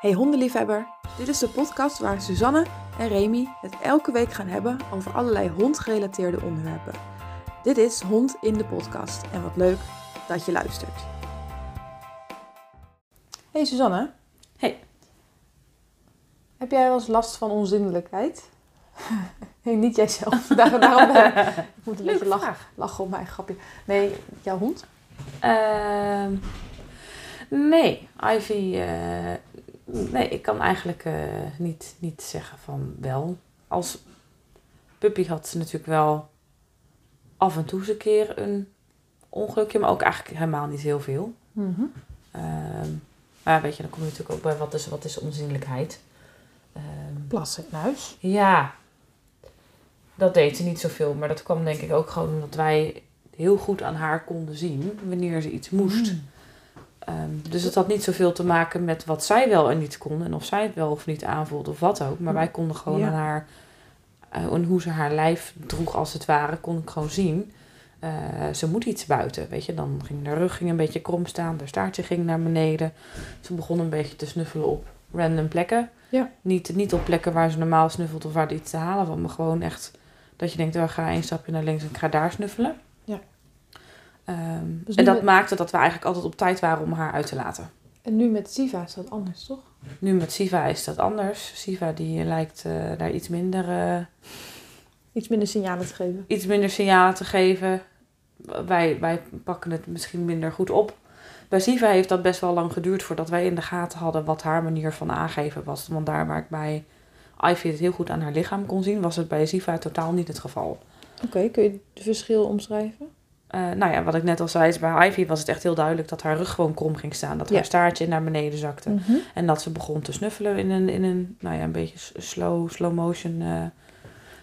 Hey hondenliefhebber, dit is de podcast waar Suzanne en Remy het elke week gaan hebben over allerlei hondgerelateerde onderwerpen. Dit is Hond in de podcast en wat leuk dat je luistert. Hey Suzanne. Hey. Heb jij wel eens last van onzindelijkheid? nee, niet jijzelf. Daar, daarom ik. Ik moet een beetje lachen, lachen op mijn grapje. Nee, jouw hond? Ehm, nee, Ivy. eh, nee, ik kan eigenlijk eh, niet, niet zeggen van wel. Als puppy had ze natuurlijk wel af en toe eens een keer een ongelukje, maar ook eigenlijk helemaal niet heel veel. Mhm. Ehm, maar weet je, dan kom je natuurlijk ook bij wat is, wat is onzinnelijkheid. Ehm, Plassen in huis. Ja, dat deed ze niet zoveel. Maar dat kwam denk ik ook gewoon omdat wij heel goed aan haar konden zien wanneer ze iets moest. Mm. Ehm, dus het had niet zoveel te maken met wat zij wel en niet kon. En of zij het wel of niet aanvoelde of wat ook. Maar wij konden gewoon Ja. aan haar... eh, en hoe ze haar lijf droeg als het ware, kon ik gewoon zien. Eh, ze moet iets buiten, weet je. Dan ging haar rug ging een beetje krom staan. Haar staartje ging naar beneden. Ze begon een beetje te snuffelen op random plekken. Ja. Niet, niet op plekken waar ze normaal snuffelt of waar er iets te halen was. Maar gewoon echt dat je denkt, oh, ik ga één stapje naar links en ik ga daar snuffelen. Ehm, Dus en dat met- maakte dat we eigenlijk altijd op tijd waren om haar uit te laten. En nu met Siva is dat anders, toch? Nu met Siva is dat anders. Siva die lijkt eh, daar iets minder, eh, Iets minder signalen te geven. iets minder signalen te geven. Wij, wij pakken het misschien minder goed op. Bij Siva heeft dat best wel lang geduurd voordat wij in de gaten hadden wat haar manier van aangeven was. Want daar waar ik bij Ivy het heel goed aan haar lichaam kon zien, was het bij Siva totaal niet het geval. Oké, kun je het verschil omschrijven? Eh, nou ja, wat ik net al zei, is bij Ivy was het echt heel duidelijk dat haar rug gewoon krom ging staan. Dat Ja. haar staartje naar beneden zakte. Mhm. En dat ze begon te snuffelen in een, in een, nou ja, een beetje slow, slow motion eh,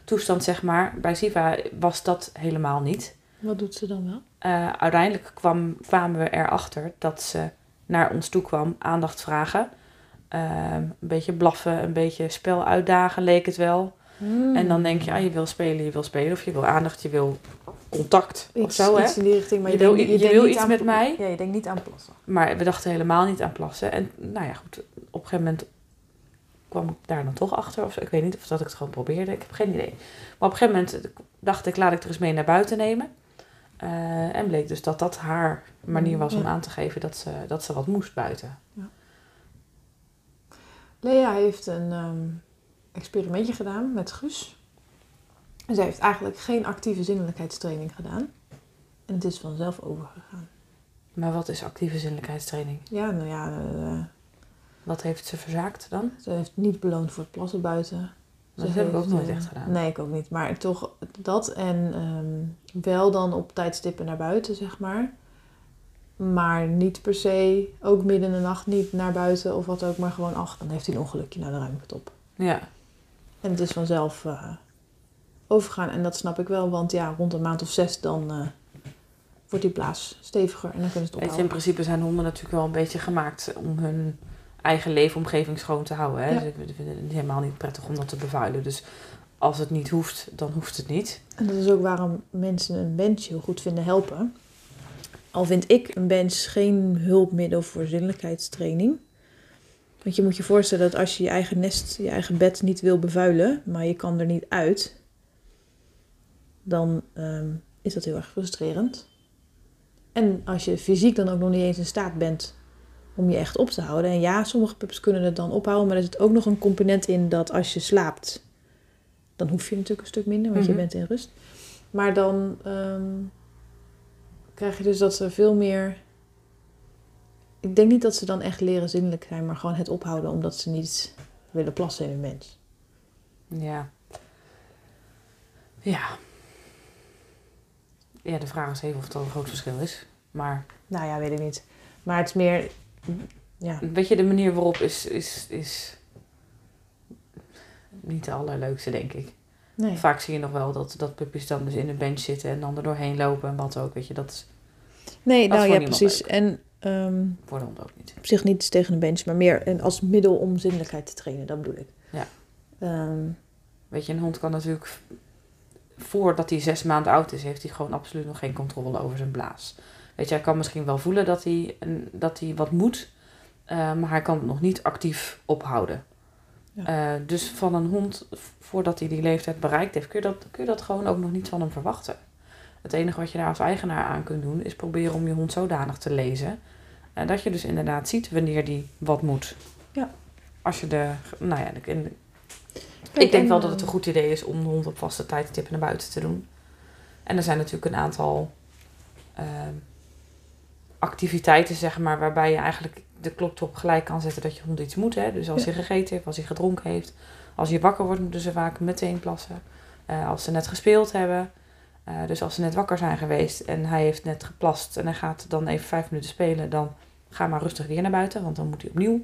toestand, zeg maar. Bij Siva was dat helemaal niet. Wat doet ze dan wel? Eh, uiteindelijk kwam, kwamen we erachter dat ze naar ons toe kwam, aandacht vragen. Ehm, een beetje blaffen, een beetje spel uitdagen leek het wel. En dan denk je, ah, je wil spelen, je wil spelen. Of je wil aandacht, je wil contact of iets, zo, hè. iets in die richting, maar je, Je wil- je iets aan- met mij. Ja, je denkt niet aan plassen. Maar we dachten helemaal niet aan plassen. En nou ja, goed, op een gegeven moment kwam ik daar dan toch achter. Of zo. Ik weet niet of dat ik het gewoon probeerde. Ik heb geen idee. Maar op een gegeven moment dacht ik, laat ik er eens mee naar buiten nemen. Eh, en bleek dus dat dat haar manier was om Ja. aan te geven dat ze, dat ze wat moest buiten. Lea heeft een ehm, experimentje gedaan met Guus. En zij heeft eigenlijk geen actieve zinnelijkheidstraining gedaan. En het is vanzelf overgegaan. Maar wat is actieve zinnelijkheidstraining? Ja, nou ja, eh, Wat heeft ze verzaakt dan? ze heeft niet beloond voor het plassen buiten. Dat heb ik ook nooit eh, echt gedaan. Nee, ik ook niet. Maar toch dat en ehm, wel dan op tijdstippen naar buiten, zeg maar. Maar niet per se, ook midden in de nacht niet naar buiten of wat ook. Maar gewoon, ach, dan heeft hij een ongelukje. Nou, dan ruim ik het op. Ja, En het is vanzelf eh, overgaan. En dat snap ik wel, want ja, rond een maand of zes dan eh, wordt die blaas steviger en dan kunnen ze het je, in ophouden. principe zijn honden natuurlijk wel een beetje gemaakt om hun eigen leefomgeving schoon te houden. Hè? Ja. Dus ik vind het helemaal niet prettig om dat te bevuilen. Dus als het niet hoeft, dan hoeft het niet. En dat is ook waarom mensen een bench heel goed vinden helpen. Al vind ik een bench geen hulpmiddel voor zinnelijkheidstraining. Want je moet je voorstellen dat als je je eigen nest, je eigen bed niet wil bevuilen, maar je kan er niet uit, dan ehm, is dat heel erg frustrerend. En als je fysiek dan ook nog niet eens in staat bent om je echt op te houden. En ja, sommige pups kunnen het dan ophouden, maar er zit ook nog een component in dat als je slaapt, dan hoef je natuurlijk een stuk minder, want Mhm. je bent in rust. Maar dan ehm, krijg je dus dat ze veel meer. Ik denk niet dat ze dan echt leren zinnelijk zijn, maar gewoon het ophouden omdat ze niet willen plassen in een mens. Ja. Ja. Ja, de vraag is even of dat een groot verschil is. Maar Nou ja, weet ik niet. Maar het is meer. Ja, weet je, de manier waarop is, is, is niet de allerleukste, denk ik. nee. Vaak zie je nog wel dat, dat puppies dan dus in een bench zitten en dan er doorheen lopen en wat ook. Weet je, dat is Nee, Dat nou ja, precies. En voor de hond ook niet. op zich niet tegen een bench, maar meer en als middel om zinnelijkheid te trainen, dat bedoel ik. Ja. Ehm, Weet je, een hond kan natuurlijk, voordat hij zes maanden oud is, heeft hij gewoon absoluut nog geen controle over zijn blaas. Weet je, hij kan misschien wel voelen dat hij, dat hij wat moet. Eh, maar hij kan het nog niet actief ophouden. Ja. Eh, dus van een hond, voordat hij die leeftijd bereikt heeft, kun je, dat, kun je dat gewoon ook nog niet van hem verwachten. Het enige wat je daar als eigenaar aan kunt doen, is proberen om je hond zodanig te lezen. eh, dat je dus inderdaad ziet wanneer die wat moet. Ja. Als je de, nou ja, de, ik denk en, wel dat het een eh, goed idee is om de hond op vaste tijdstippen naar buiten te doen. En er zijn natuurlijk een aantal ehm, activiteiten, zeg maar, waarbij je eigenlijk de klok erop gelijk kan zetten dat je hond iets moet. Hè? Dus als Ja. hij gegeten heeft, als hij gedronken heeft. Als je wakker wordt, moeten ze vaak meteen plassen. Eh, als ze net gespeeld hebben. Eh, dus als ze net wakker zijn geweest en hij heeft net geplast en hij gaat dan even vijf minuten spelen, dan ga maar rustig weer naar buiten, want dan moet hij opnieuw.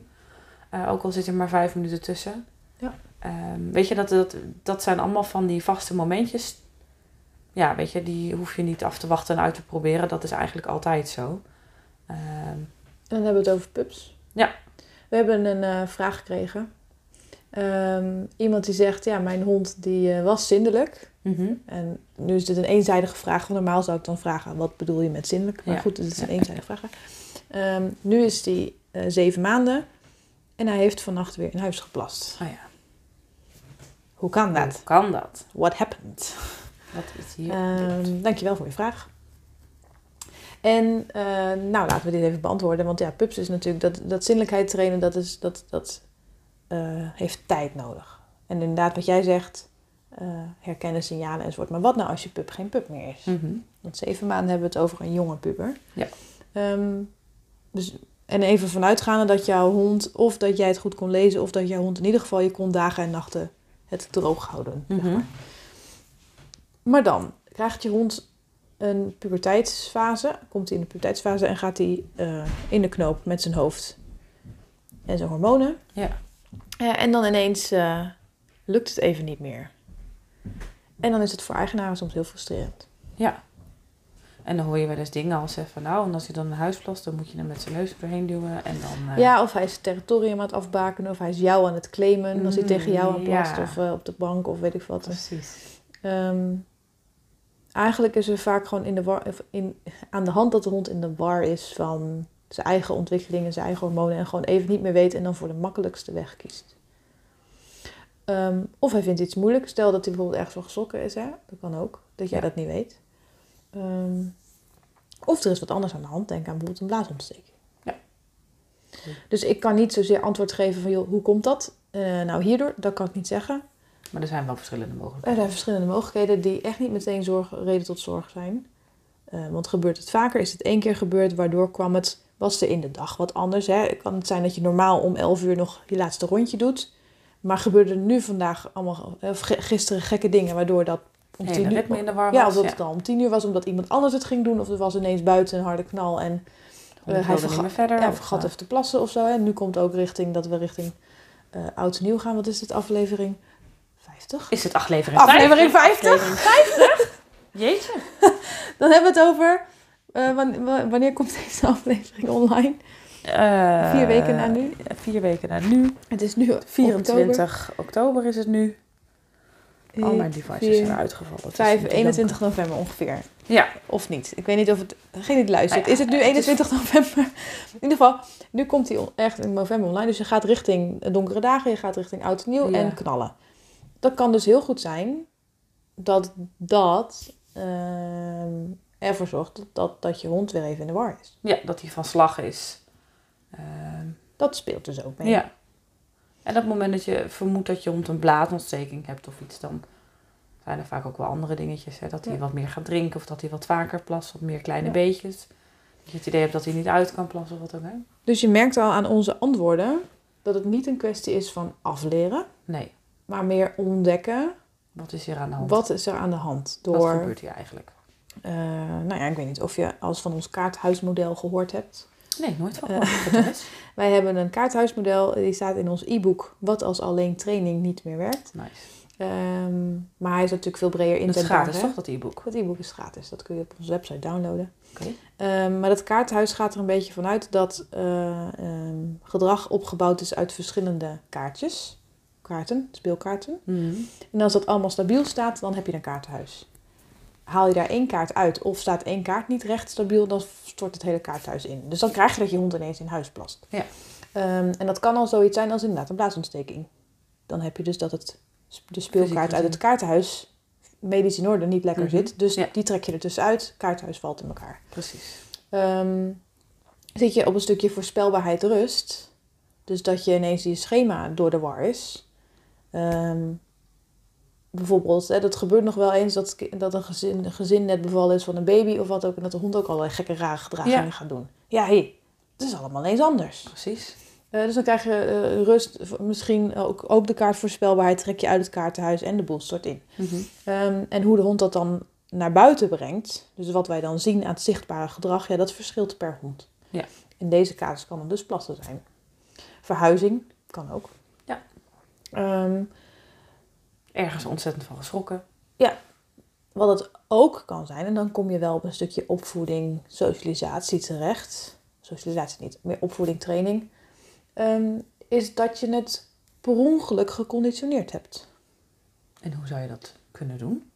Eh, ook al zit er maar vijf minuten tussen. Ja. Ehm, weet je, dat, dat, dat zijn allemaal van die vaste momentjes. Ja, weet je, die hoef je niet af te wachten en uit te proberen. Dat is eigenlijk altijd zo. Ehm, En dan hebben we het over pups. Ja. We hebben een eh, vraag gekregen. Ehm, iemand die zegt, ja, mijn hond die eh, was zindelijk. mhm. En nu is dit een eenzijdige vraag. Want normaal zou ik dan vragen, wat bedoel je met zindelijk? Maar Ja. goed, dit is een eenzijdige vraag. Ehm, nu is die eh, zeven maanden. En hij heeft vannacht weer in huis geplast. Oh ja. Hoe kan Hoe dat? kan dat? What happened? Wat is hier? Ehm dankjewel voor je vraag. En eh, nou, laten we dit even beantwoorden. Want ja, pups is natuurlijk dat, dat zinnelijkheid trainen, dat, is, dat, dat heeft tijd nodig. En inderdaad, wat jij zegt, eh, herkennen signalen enzovoort. Maar wat nou als je pup geen pup meer is? Mhm. Want zeven maanden hebben we het over een jonge puber. Ja. Ehm, dus, en even vanuitgaande dat jouw hond, of dat jij het goed kon lezen, of dat jouw hond in ieder geval je kon dagen en nachten het droog houden. zeg Mhm. maar. Maar dan krijgt je hond een puberteitsfase, komt hij in de puberteitsfase en gaat hij eh, in de knoop met zijn hoofd en zijn hormonen. Ja. Ja, en dan ineens eh, lukt het even niet meer. En dan is het voor eigenaren soms heel frustrerend. Ja. En dan hoor je wel eens dingen als hè, van nou, en als hij dan naar huis plast, dan moet je hem met zijn neus doorheen duwen. En dan. eh, Ja, of hij is het territorium aan het afbaken, of hij is jou aan het claimen als hij Mm, tegen jou aan plast, ja. of eh, op de bank, of weet ik wat. Precies. Ehm, eigenlijk is er vaak gewoon in de war, in, aan de hand dat de hond in de war is van zijn eigen ontwikkelingen, zijn eigen hormonen en gewoon even niet meer weet en dan voor de makkelijkste weg kiest. Ehm, of hij vindt iets moeilijk. Stel dat hij bijvoorbeeld ergens van geschrokken is, hè? dat kan ook, dat jij Ja. dat niet weet. Ehm, of er is wat anders aan de hand, denk aan bijvoorbeeld een blaasontsteking. Ja. Dus ik kan niet zozeer antwoord geven van, joh, hoe komt dat? Eh, nou, hierdoor, dat kan ik niet zeggen. Maar er zijn wel verschillende Er mogelijkheden. zijn verschillende mogelijkheden die echt niet meteen zorg, reden tot zorg zijn. Eh, want gebeurt het vaker? Is het één keer gebeurd, waardoor kwam het, was er in de dag wat anders? Hè? Kan het zijn dat je normaal om 11 uur nog je laatste rondje doet, maar gebeurde nu vandaag allemaal, of ge- gisteren gekke dingen, waardoor dat om tien uur, ritme in de war was. ja, of dat het al om tien uur was, omdat iemand anders het ging doen, of er was ineens buiten een harde knal en hij verga- niet meer verder. ja, vergat eh, even te plassen of zo. Hè? Nu komt ook richting dat we richting eh oud en nieuw gaan. Wat is dit aflevering? 50? Is het aflevering Aflevering 50? 50? Aflevering Jeetje. Dan hebben we het over. Eh, wan- wa- wanneer komt deze aflevering online? Eh, Vier weken na nu. Vier weken na nu. Het is nu 24 oktober, is het nu. Al mijn devices vier, zijn uitgevallen. Het is 5, niet te 21 november ongeveer. Ja. Of niet. Ik weet niet of het. Degene die luistert. Nou ja, is het nu het is- 21 november? In ieder geval, nu komt hij echt in november online. Dus je gaat richting donkere dagen, je gaat richting oud en nieuw Ja. en knallen. Dat kan dus heel goed zijn dat dat ehm, ervoor zorgt dat, dat, dat je hond weer even in de war is. Ja, dat hij van slag is. Ehm, Dat speelt dus ook mee. ja. En op het moment dat je vermoedt dat je hond een blaasontsteking hebt of iets, dan zijn er vaak ook wel andere dingetjes. Hè? Dat hij Ja. wat meer gaat drinken of dat hij wat vaker plast, wat meer kleine Ja. beetjes. Dat je het idee hebt dat hij niet uit kan plassen of wat ook. Hè? Dus je merkt al aan onze antwoorden dat het niet een kwestie is van afleren, Nee, maar meer ontdekken wat is hier aan de hand? wat is er aan de hand. Wat Door, gebeurt hier eigenlijk? Eh, nou ja, ik weet niet of je als van ons kaarthuismodel gehoord hebt. Nee, nooit van Eh. gehoord. Wij hebben een kaarthuismodel, die staat in ons e-book Wat als alleen training niet meer werkt. Nice. Ehm, maar hij is natuurlijk veel breder Het is inzetbaar. gratis, toch, dat e-book? Dat e-book is gratis, dat kun je op onze website downloaden. Oké. Ehm, maar dat kaarthuis gaat er een beetje vanuit dat eh, ehm, gedrag opgebouwd is uit verschillende kaartjes. Kaarten, speelkaarten. Mhm. En als dat allemaal stabiel staat, dan heb je een kaarthuis. Haal je daar één kaart uit of staat één kaart niet recht stabiel, dan stort het hele kaarthuis in. Dus dan krijg je dat je hond ineens in huis plast. Ja. Ehm, en dat kan al zoiets zijn als inderdaad een blaasontsteking. Dan heb je dus dat het, de speelkaart uit het kaartenhuis medisch in orde niet lekker Mhm. zit. Dus Ja. die trek je er tussenuit, kaartenhuis valt in elkaar. Precies. Ehm, zit je op een stukje voorspelbaarheid rust, dus dat je ineens je schema door de war is. Ehm, bijvoorbeeld, hè, dat gebeurt nog wel eens dat, dat een gezin, een gezin net bevallen is van een baby of wat ook, en dat de hond ook allerlei gekke rare gedragingen Ja. gaat doen. Ja, hé, het is allemaal eens anders. Precies. Eh, dus dan krijg je eh, rust, misschien ook, ook de kaart voorspelbaarheid trek je uit het kaartenhuis en de boel stort in. Mhm. Ehm, en hoe de hond dat dan naar buiten brengt, dus wat wij dan zien aan het zichtbare gedrag, ja, dat verschilt per hond. Ja. In deze casus kan het dus plassen zijn. Verhuizing kan ook. Ja. Ehm, Ergens ontzettend van geschrokken. wat het ook kan zijn, en dan kom je wel op een stukje opvoeding, socialisatie terecht. Socialisatie niet, meer opvoeding, training. ehm, is dat je het per ongeluk geconditioneerd hebt. En hoe zou je dat kunnen doen?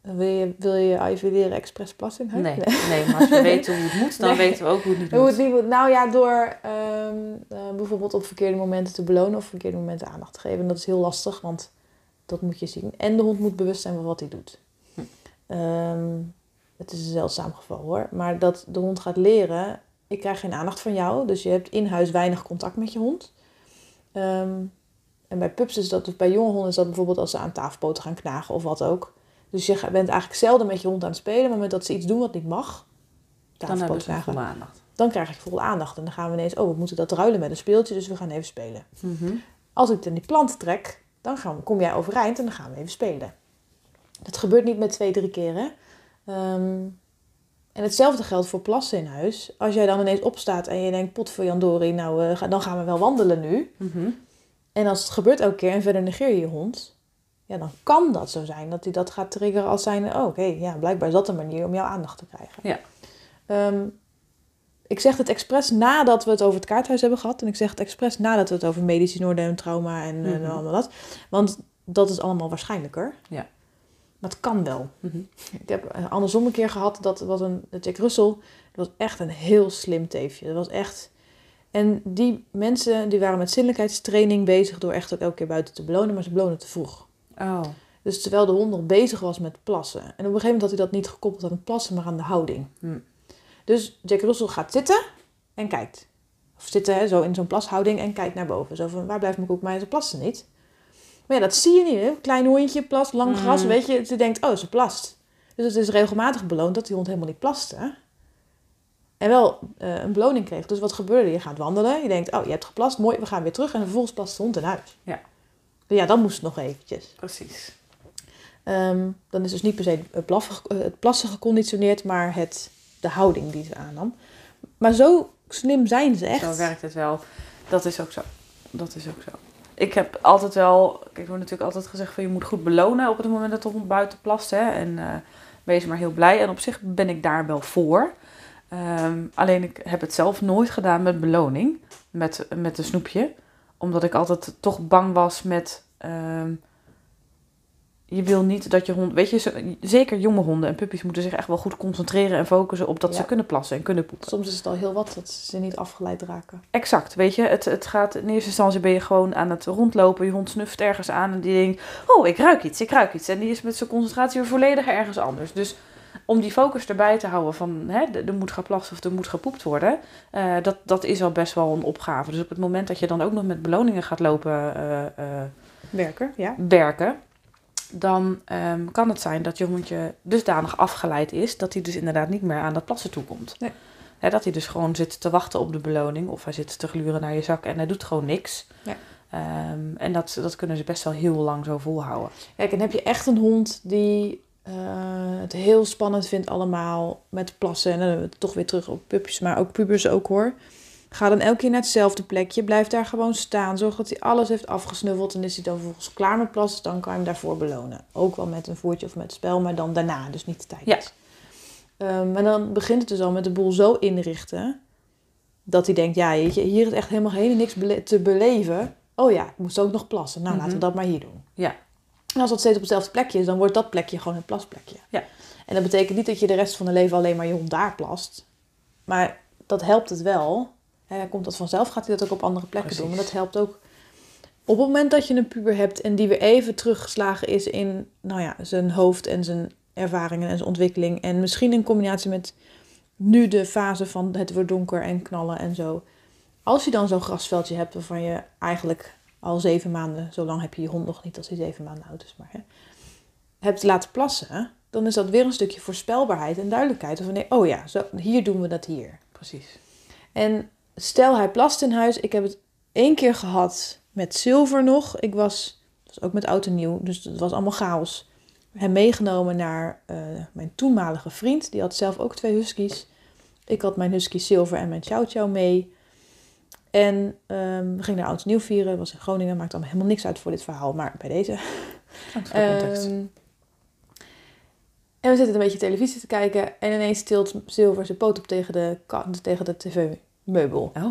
Wil je, wil je Ivy leren expres plassen huis? Nee, nee, maar als we weten hoe het moet, dan Nee. weten we ook hoe het niet Hoe het moet. niet moet. Nou ja, door ehm, eh, bijvoorbeeld op verkeerde momenten te belonen of verkeerde momenten aandacht te geven. En dat is heel lastig, want dat moet je zien. En de hond moet bewust zijn van wat hij doet. Hm. Ehm, het is een zeldzaam geval hoor. Maar dat de hond gaat leren, ik krijg geen aandacht van jou. Dus je hebt in huis weinig contact met je hond. Ehm, en bij pups is dat, of bij jonge honden is dat bijvoorbeeld als ze aan tafelpoten gaan knagen of wat ook. Dus je bent eigenlijk zelden met je hond aan het spelen. Maar op het moment dat ze iets doen wat niet mag, Dan hebben tafelpoot ze knagen, aandacht. dan krijg ik volle aandacht. En dan gaan we ineens, oh, we moeten dat ruilen met een speeltje, dus we gaan even spelen. Mhm. Als ik dan die plant trek, dan gaan, kom jij overeind en dan gaan we even spelen. Dat gebeurt niet met twee, drie keer, hè. Ehm, en hetzelfde geldt voor plassen in huis. Als jij dan ineens opstaat en je denkt, pot voor Jandori, nou, eh, dan gaan we wel wandelen nu. Mhm. En als het gebeurt elke keer en verder negeer je je hond, ja, dan kan dat zo zijn dat hij dat gaat triggeren als zijn, oh, oké, ja, blijkbaar is dat een manier om jouw aandacht te krijgen. Ja. Ehm, ik zeg het expres nadat we het over het kaarthuis hebben gehad. En ik zeg het expres nadat we het over medisch in orde en trauma en, en Mhm. allemaal dat. Want dat is allemaal waarschijnlijker. Ja. Maar het kan wel. Mhm. Ik heb eh, andersom een keer gehad, dat was een Jack Russell. Dat was echt een heel slim teefje. Dat was echt... En die mensen die waren met zinnelijkheidstraining bezig door echt ook elke keer buiten te belonen, maar ze belonen te vroeg. Oh, Dus terwijl de hond nog bezig was met plassen. En op een gegeven moment had hij dat niet gekoppeld aan het plassen, maar aan de houding. Hm. Dus Jack Russell gaat zitten en kijkt. Of zitten hè, zo in zo'n plashouding en kijkt naar boven. Zo van, waar blijft mijn koek? Maar ze plassen niet. Maar ja, dat zie je niet. Hè? Klein hondje plast, lang gras, Mm. weet je. Ze denkt, oh, ze plast. Dus het is regelmatig beloond dat die hond helemaal niet plaste. En wel eh, een beloning kreeg. Dus wat gebeurde? Je gaat wandelen. Je denkt, oh, je hebt geplast. Mooi, we gaan weer terug. En vervolgens plast de hond huis. Ja. Ja, dan moest het nog eventjes. precies. Ehm, dan is dus niet per se het blaffen- eh, het plassen geconditioneerd, maar het, de houding die ze aannam. Maar zo slim zijn ze echt. Zo werkt het wel. Dat is ook zo. Dat is ook zo. Ik heb altijd wel... Er wordt natuurlijk altijd gezegd van je moet goed belonen op het moment dat hond buiten plast. Hè? En eh, wees maar heel blij. En op zich ben ik daar wel voor. Ehm, alleen ik heb het zelf nooit gedaan met beloning. Met, met een snoepje. Omdat ik altijd toch bang was met... ehm, je wil niet dat je hond... Weet je, zeker jonge honden en puppies moeten zich echt wel goed concentreren en focussen op dat Ja. ze kunnen plassen en kunnen poepen. Soms is het al heel wat dat ze niet afgeleid raken. Exact, weet je, het, het gaat in eerste instantie ben je gewoon aan het rondlopen, je hond snuft ergens aan en die denkt, oh ik ruik iets, ik ruik iets. En die is met zijn concentratie weer volledig ergens anders. Dus om die focus erbij te houden van, hè, er er moet geplast of er moet gepoept worden, eh, dat, dat is al best wel een opgave. Dus op het moment dat je dan ook nog met beloningen gaat lopen eh, eh, Werken, ja. werken, dan ehm, kan het zijn dat je hondje dusdanig afgeleid is dat hij dus inderdaad niet meer aan dat plassen toekomt. Nee. Dat hij dus gewoon zit te wachten op de beloning of hij zit te gluren naar je zak en hij doet gewoon niks. Ja. Ehm, en dat, dat kunnen ze best wel heel lang zo volhouden. Kijk, en heb je echt een hond die eh, het heel spannend vindt allemaal met plassen. En dan we toch weer terug op pupjes, maar ook pubers ook hoor. Ga dan elke keer naar hetzelfde plekje. Blijf daar gewoon staan. Zorg dat hij alles heeft afgesnuffeld. En is hij dan vervolgens klaar met plassen, dan kan je hem daarvoor belonen. Ook wel met een voertje of met spel, maar dan daarna, dus niet tijdens. Ehm, maar dan begint het dus al met de boel zo inrichten... dat hij denkt, ja, hier is echt helemaal helemaal niks bele- te beleven. Oh ja, ik moest ook nog plassen. Nou, laten we Mhm. dat maar hier doen. Ja. En als dat steeds op hetzelfde plekje is, dan wordt dat plekje gewoon het plasplekje. Ja. En dat betekent niet dat je de rest van je leven alleen maar je hond daar plast. Maar dat helpt het wel. Hij komt dat vanzelf, gaat hij dat ook op andere plekken Precies. doen. Maar dat helpt ook op het moment dat je een puber hebt en die weer even teruggeslagen is in nou ja, zijn hoofd en zijn ervaringen en zijn ontwikkeling. En misschien in combinatie met nu de fase van het wordt donker en knallen en zo. Als je dan zo'n grasveldje hebt waarvan je eigenlijk al zeven maanden, zo lang heb je je hond nog niet als hij zeven maanden oud is, maar hè, hebt laten plassen, dan is dat weer een stukje voorspelbaarheid en duidelijkheid. Van nee, oh ja, zo, hier doen we dat hier. Precies. En stel hij plast in huis. Ik heb het één keer gehad met zilver nog. Ik was, was ook met oud en nieuw, dus het was allemaal chaos. Hem meegenomen naar eh, mijn toenmalige vriend. Die had zelf ook twee huskies. Ik had mijn husky Silver en mijn Chow Chow mee. En ehm, we gingen naar oud en nieuw vieren. Dat was in Groningen. Maakt allemaal helemaal niks uit voor dit verhaal. Maar bij deze. Ehm, en we zitten een beetje televisie te kijken. En ineens tilt Silver zijn poot op tegen de, tegen de tv-meubel. oh,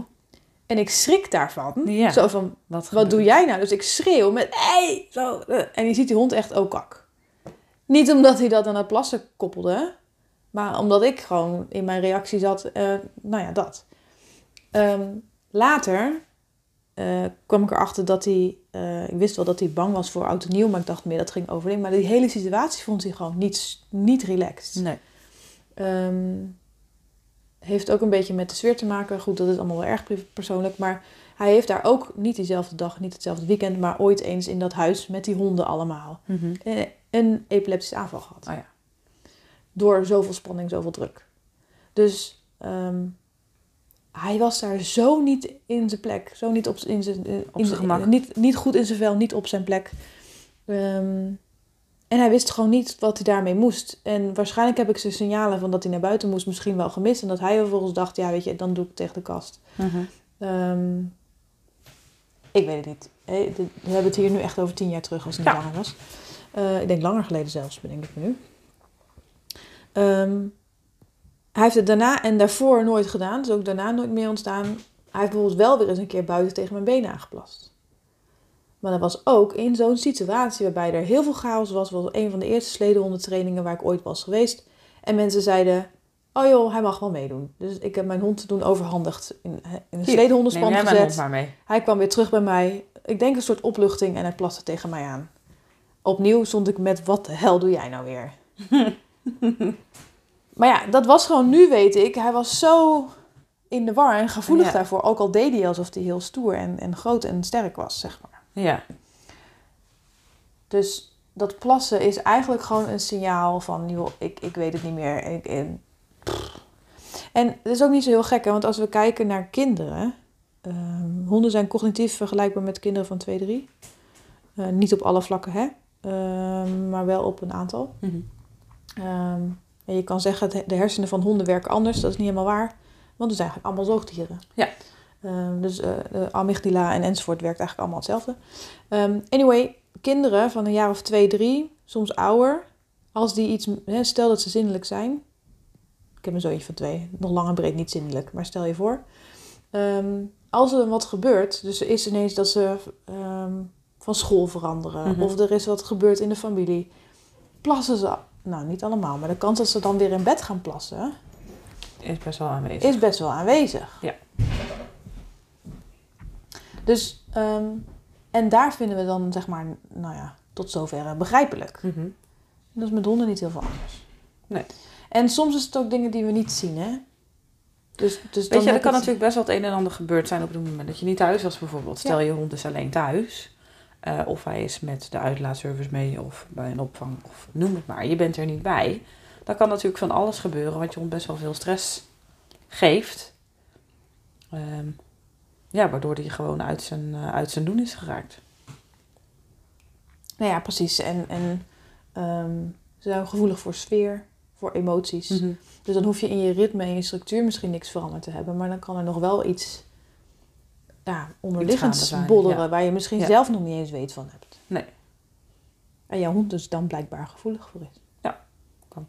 En ik schrik daarvan. Ja. Zo van, wat, wat doe jij nou? Dus ik schreeuw met, hey! Zo. eh. En je ziet die hond echt ook kak. Niet omdat hij dat aan het plassen koppelde. Maar omdat ik gewoon in mijn reactie zat. eh, nou ja, dat. Ehm, later eh, kwam ik erachter dat hij... ik wist wel dat hij bang was voor oud en nieuw. Maar ik dacht meer dat ging over dingen. Maar die hele situatie vond hij gewoon niet, niet relaxed. Nee. Ehm, heeft ook een beetje met de sfeer te maken. Goed, dat is allemaal wel erg persoonlijk. Maar hij heeft daar ook niet diezelfde dag, niet hetzelfde weekend, maar ooit eens in dat huis met die honden allemaal Mhm. eh, een epileptische aanval gehad. Oh ja. Door zoveel spanning, zoveel druk. Dus ehm, hij was daar zo niet in zijn plek. Zo niet op, in zijn, eh, in zijn gemak. Niet, niet goed in zijn vel, niet op zijn plek. Ehm, en hij wist gewoon niet wat hij daarmee moest. En waarschijnlijk heb ik zijn signalen van dat hij naar buiten moest misschien wel gemist. En dat hij vervolgens dacht, ja weet je, dan doe ik het tegen de kast. Mhm. Ehm, ik weet het niet. Dit- We hebben het hier nu echt over tien jaar terug als het niet Ja. langer was. Eh, ik denk langer geleden zelfs, bedenk ik nu. Ehm, hij heeft het daarna en daarvoor nooit gedaan. Dus ook daarna nooit meer ontstaan. Hij heeft bijvoorbeeld wel weer eens een keer buiten tegen mijn benen aangeplast. Maar dat was ook in zo'n situatie waarbij er heel veel chaos was. was een van de eerste sledenhondentrainingen waar ik ooit was geweest. En mensen zeiden, oh joh, hij mag wel meedoen. Dus ik heb mijn hond toen overhandigd in, in een sledenhondenspan hond gezet. maar mee. Hij kwam weer terug bij mij. Ik denk een soort opluchting en hij plaste tegen mij aan. Opnieuw stond ik met, wat de hel doe jij nou weer? maar ja, dat was gewoon, nu weet ik, hij was zo in de war en gevoelig Ja. daarvoor. Ook al deed hij alsof hij heel stoer en, en groot en sterk was, zeg maar. Ja. Dus dat plassen is eigenlijk gewoon een signaal van, joh, ik, ik weet het niet meer. Ik, en, en het is ook niet zo heel gek, hè, want als we kijken naar kinderen. ehm, honden zijn cognitief vergelijkbaar met kinderen van 2, 3. Eh, niet op alle vlakken, hè? Ehm, maar wel op een aantal. Mhm. Ehm, en je kan zeggen, dat de hersenen van honden werken anders. Dat is niet helemaal waar. Want we zijn eigenlijk allemaal zoogdieren. Ja. Ehm, dus de amygdala en enzovoort werkt eigenlijk allemaal hetzelfde. Ehm, anyway, kinderen van een jaar of twee, drie, soms ouder. Als die iets, stel dat ze zindelijk zijn. Ik heb een zoontje van twee, nog lang en breed niet zindelijk. Maar stel je voor. ehm, als er wat gebeurt, dus er is ineens dat ze van school veranderen. Mhm. Of er is wat gebeurd in de familie. Plassen ze, nou niet allemaal, maar de kans dat ze dan weer in bed gaan plassen Is best wel aanwezig. is best wel aanwezig. Ja. Dus, ehm, en daar vinden we dan, zeg maar, nou ja, tot zover begrijpelijk. Mhm. En dat is met honden niet heel veel anders. Nee. En soms is het ook dingen die we niet zien, hè? Dus, dus Weet je, er kan het- natuurlijk best wel het een en ander gebeurd zijn op het moment dat je niet thuis was bijvoorbeeld. Stel je hond is alleen thuis. eh, of hij is met de uitlaatservice mee of bij een opvang of noem het maar. Je bent er niet bij. Dan kan natuurlijk van alles gebeuren wat je hond best wel veel stress geeft. Ehm, ja, waardoor hij gewoon uit zijn, eh, uit zijn doen is geraakt. Nou ja, precies. En, en ehm, ze zijn gevoelig voor sfeer, voor emoties. Mhm. Dus dan hoef je in je ritme en je structuur misschien niks veranderd te hebben. Maar dan kan er nog wel iets ja, onderliggends bodderen... ja. waar je misschien Ja. zelf nog niet eens weet van hebt. Nee. En jouw hond dus dan blijkbaar gevoelig voor is. Ja, kan.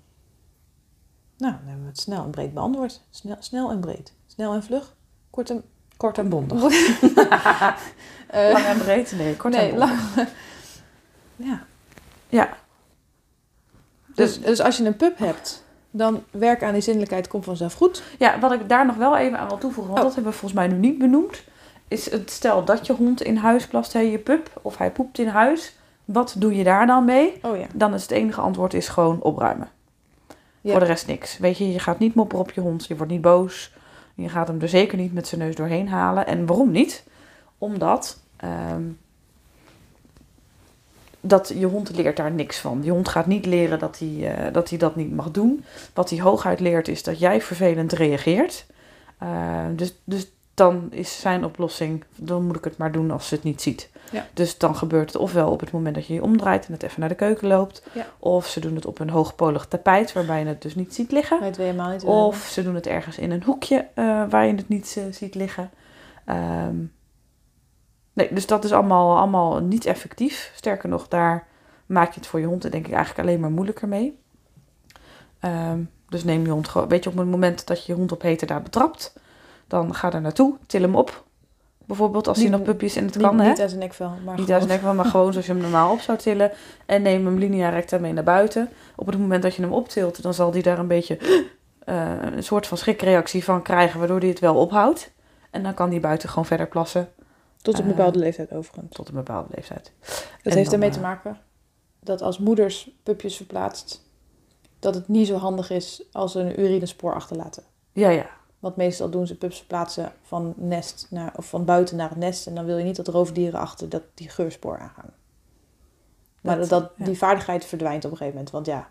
Nou, dan hebben we het snel en breed beantwoord. Snel, snel en breed. Snel en vlug. Kort en... Kort en bondig. Eh, Lang en breed? Nee, kort nee, en bondig. lang. ja. Ja. Dus, dus als je een pup hebt Dan werken aan die zinnelijkheid komt vanzelf goed. Ja, wat ik daar nog wel even aan wil toevoegen, want Oh. dat hebben we volgens mij nu niet benoemd. Is het stel dat je hond in huis plast, hè, je pup, of hij poept in huis. Wat doe je daar dan mee? Oh ja. Dan is het enige antwoord is gewoon opruimen. Ja. Voor de rest niks. Weet je, je gaat niet mopperen op je hond. Je wordt niet boos. Je gaat hem er zeker niet met zijn neus doorheen halen. En waarom niet? Omdat ehm, dat je hond leert daar niks van. Je hond gaat niet leren dat hij, eh, dat hij dat niet mag doen. Wat hij hooguit leert is dat jij vervelend reageert. Eh, dus, dus dan is zijn oplossing, dan moet ik het maar doen als ze het niet ziet. Ja. Dus dan gebeurt het ofwel op het moment dat je je omdraait en het even naar de keuken loopt. Ja. Of ze doen het op een hoogpolig tapijt waarbij je het dus niet ziet liggen. Helemaal niet. Of ze doen het ergens in een hoekje eh, waar je het niet eh, ziet liggen. Ehm, nee, dus dat is allemaal, allemaal niet effectief. Sterker nog, daar maak je het voor je hond denk ik eigenlijk alleen maar moeilijker mee. Ehm, dus neem je hond gewoon, weet je, op het moment dat je je hond op heterdaad betrapt, dan ga er naartoe, til hem op. Bijvoorbeeld als hij nog pupjes in het niet, kan, hè? niet uit zijn nekvel. Maar Niet gewoon- uit maar gewoon zoals je hem normaal op zou tillen. En neem hem linea recta mee naar buiten. Op het moment dat je hem optilt, dan zal hij daar een beetje eh, een soort van schrikreactie van krijgen, waardoor hij het wel ophoudt. En dan kan hij buiten gewoon verder plassen Tot een Eh, bepaalde leeftijd overigens. tot een bepaalde leeftijd. Dat En heeft ermee eh, te maken dat als moeders pupjes verplaatst, dat het niet zo handig is als ze een urinespoor achterlaten. Ja, ja. Want meestal doen ze pups verplaatsen van, nest naar, of van buiten naar het nest. En dan wil je niet dat roofdieren achter dat, die geurspoor aangaan. Maar dat, dat, ja. die vaardigheid verdwijnt op een gegeven moment. Want ja,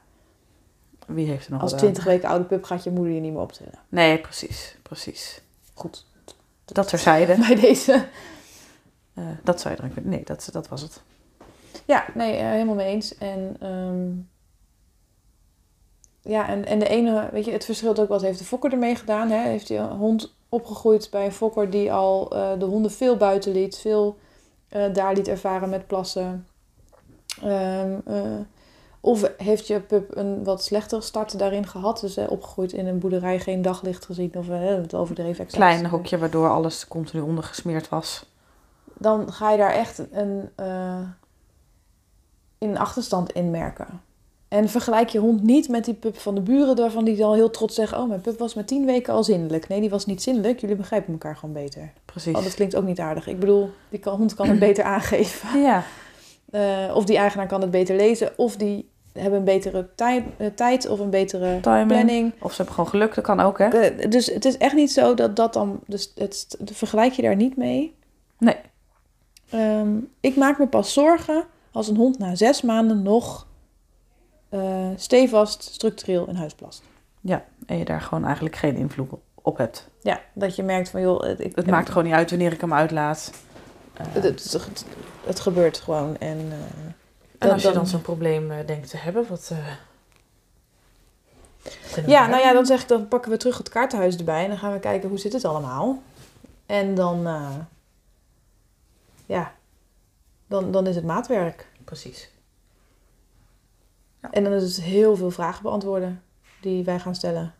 Wie heeft er nog als 20 weken oude pup gaat je moeder je niet meer optillen. Nee, precies. Precies. Goed. Dat terzijde. Bij deze. Eh, dat zou je erin kunnen. Nee, dat, dat was het. Ja, nee, eh, helemaal mee eens. En, ehm, ja, en, en de ene, weet je, het verschilt ook wat heeft de fokker ermee gedaan. Hè? Heeft hij een hond opgegroeid bij een fokker die al eh, de honden veel buiten liet, veel eh, daar liet ervaren met plassen. Ehm, eh, of heeft je pup een wat slechtere start daarin gehad? Dus opgegroeid in een boerderij, geen daglicht gezien of het overdreven exact. Klein hokje waardoor alles continu ondergesmeerd was. dan ga je daar echt een, een achterstand in merken. En vergelijk je hond niet met die pup van de buren, waarvan die al heel trots zeggen: Oh, mijn pup was met tien weken al zinnelijk. Nee, die was niet zinnelijk. Jullie begrijpen elkaar gewoon beter. Precies. Oh, dat klinkt ook niet aardig. Ik bedoel, die kan, hond kan het beter aangeven. Ja, Eh, of die eigenaar kan het beter lezen. Of die hebben een betere tijd, eh, tijd of een betere timing. planning. Of ze hebben gewoon geluk, dat kan ook, hè? Eh, dus het is echt niet zo dat dat dan. Dus het, vergelijk je daar niet mee. Nee. Ehm, ik maak me pas zorgen als een hond na zes maanden nog eh, stevast structureel in huis plast. En je daar gewoon eigenlijk geen invloed op hebt. Ja, dat je merkt van joh, het, ik, Het maakt gewoon niet uit wanneer ik hem uitlaat. Eh, Het, het, het, het gebeurt gewoon. En, eh, en dan- als je dan zo'n probleem denkt te hebben, wat... Ja, nou ja, dan zeg ik dan pakken we terug het kaartenhuis erbij en dan gaan we kijken hoe zit het allemaal. En dan, ja, dan, dan is het maatwerk. Precies. En dan is het heel veel vragen beantwoorden die wij gaan stellen.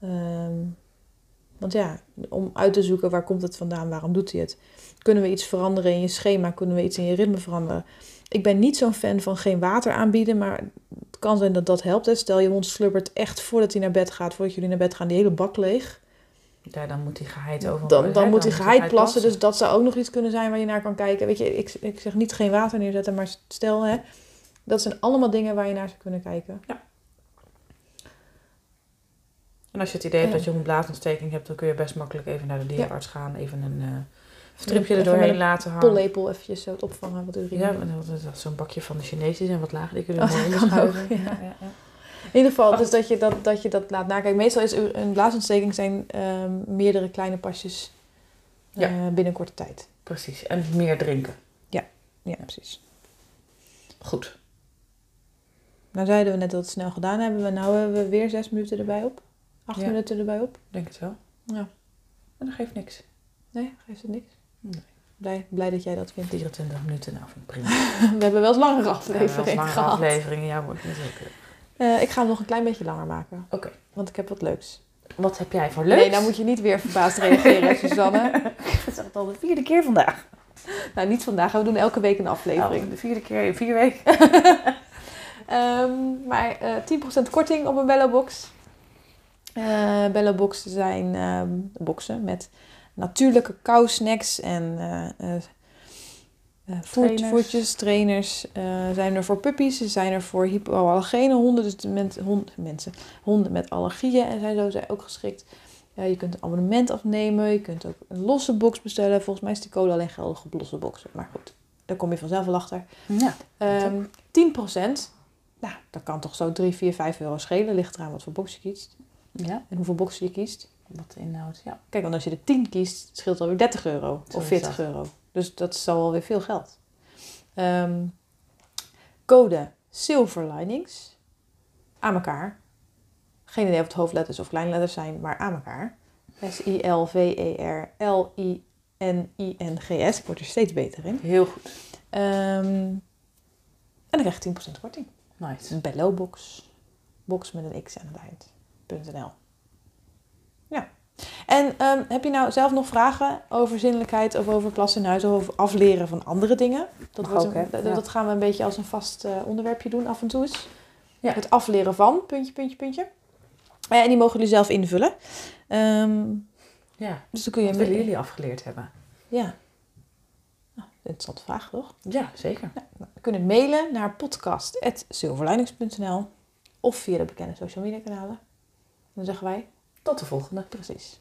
Ehm, want ja, om uit te zoeken waar komt het vandaan, waarom doet hij het? Kunnen we iets veranderen in je schema? Kunnen we iets in je ritme veranderen? Ik ben niet zo'n fan van geen water aanbieden, maar het kan zijn dat dat helpt. Hè. Stel je hond slubbert echt voordat hij naar bed gaat, voordat jullie naar bed gaan, die hele bak leeg. Ja, dan moet hij geheid over Dan, dan moet hij geheid plassen, plassen. dus dat zou ook nog iets kunnen zijn waar je naar kan kijken. Weet je, ik, ik zeg niet geen water neerzetten, maar stel hè, dat zijn allemaal dingen waar je naar zou kunnen kijken. En als je het idee hebt Ja. dat je hond blaasontsteking hebt, dan kun je best makkelijk even naar de dierenarts gaan. Even een eh, stripje er doorheen een laten hangen. Pollepel eventjes zo opvangen wat urine. Ja, zo'n bakje van de Chinezen zijn wat lager. Die kunnen Oh, mooi kan ook, schuiven. ja. Ja, ja. In ieder geval, dus dat je dat, dat je dat laat nakijken. Meestal is een blaasontsteking zijn ehm, meerdere kleine pasjes Ja. eh, binnen korte tijd. Precies. En meer drinken. Ja, precies. Goed. Nou zeiden we net dat we het snel gedaan hebben. We nou hebben we weer zes minuten erbij op. Acht Ja. minuten erbij op. Denk het wel. Ja. En dat geeft niks. Nee, geeft het niks. Nee. Blij, blij dat jij dat vindt. 24 minuten, nou vind ik prima. We hebben wel eens langere afleveringen wel lange gehad. afleveringen, ja hoor. Ook, eh, ik ga hem nog een klein beetje langer maken. Oké. Want ik heb wat leuks. Wat heb jij voor leuks? Nee, nou moet je niet weer verbaasd reageren, Suzanne. Dat is al de vierde keer vandaag. Nou, niet vandaag. We doen elke week een aflevering. Oh, de vierde keer in vier weken. Ehm, maar eh 10% korting op een Bello Box. Eh Bello Boxen zijn ehm, boxen met natuurlijke kou-snacks en eh, Trainers. voetjes, trainers. zijn er voor puppies, ze zijn er voor hypoallergene honden, dus de men- hond, mensen, honden met allergieën en zijn zo zijn ook geschikt. Eh, je kunt een abonnement afnemen, je kunt ook een losse box bestellen. Volgens mij is die code alleen geldig op losse boxen, maar goed, daar kom je vanzelf wel achter. Ja. Ehm 10%, nou, dat kan toch zo 3, 4, 5 euro schelen. Ligt eraan wat voor box je kiest ja. en hoeveel boxen je kiest. Wat de inhoud, ja. Kijk, want als je de 10 kiest, scheelt alweer 30 euro Zo of is 40 dat. euro. Dus dat is al weer veel geld. Ehm, code Silver Linings aan elkaar. Geen idee of het hoofdletters of kleinletters zijn, maar aan elkaar. S-I-L-V-E-R-L-I-N-I-N-G-S. Ik word er steeds beter in. Heel goed. Ehm, en dan krijg je 10% korting. Nice. Een Bello box. Box met een X aan het eind. .nl. Ja. En ehm, heb je nou zelf nog vragen over zinnelijkheid of over klas in huis of over afleren van andere dingen? Dat, wordt een- dat, Ja. dat gaan we een beetje als een vast eh, onderwerpje doen af en toe eens. Ja. Het afleren van, puntje, puntje, puntje. Eh, en die mogen jullie zelf invullen. Ehm, Ja. dus dan kun je... Wat willen jullie afgeleerd hebben? Ja. Nou, interessante vraag, toch? Ja, zeker. We kunnen mailen naar podcast.silverlinings.nl of via de bekende social media kanalen. Dan zeggen wij Tot de volgende. precies.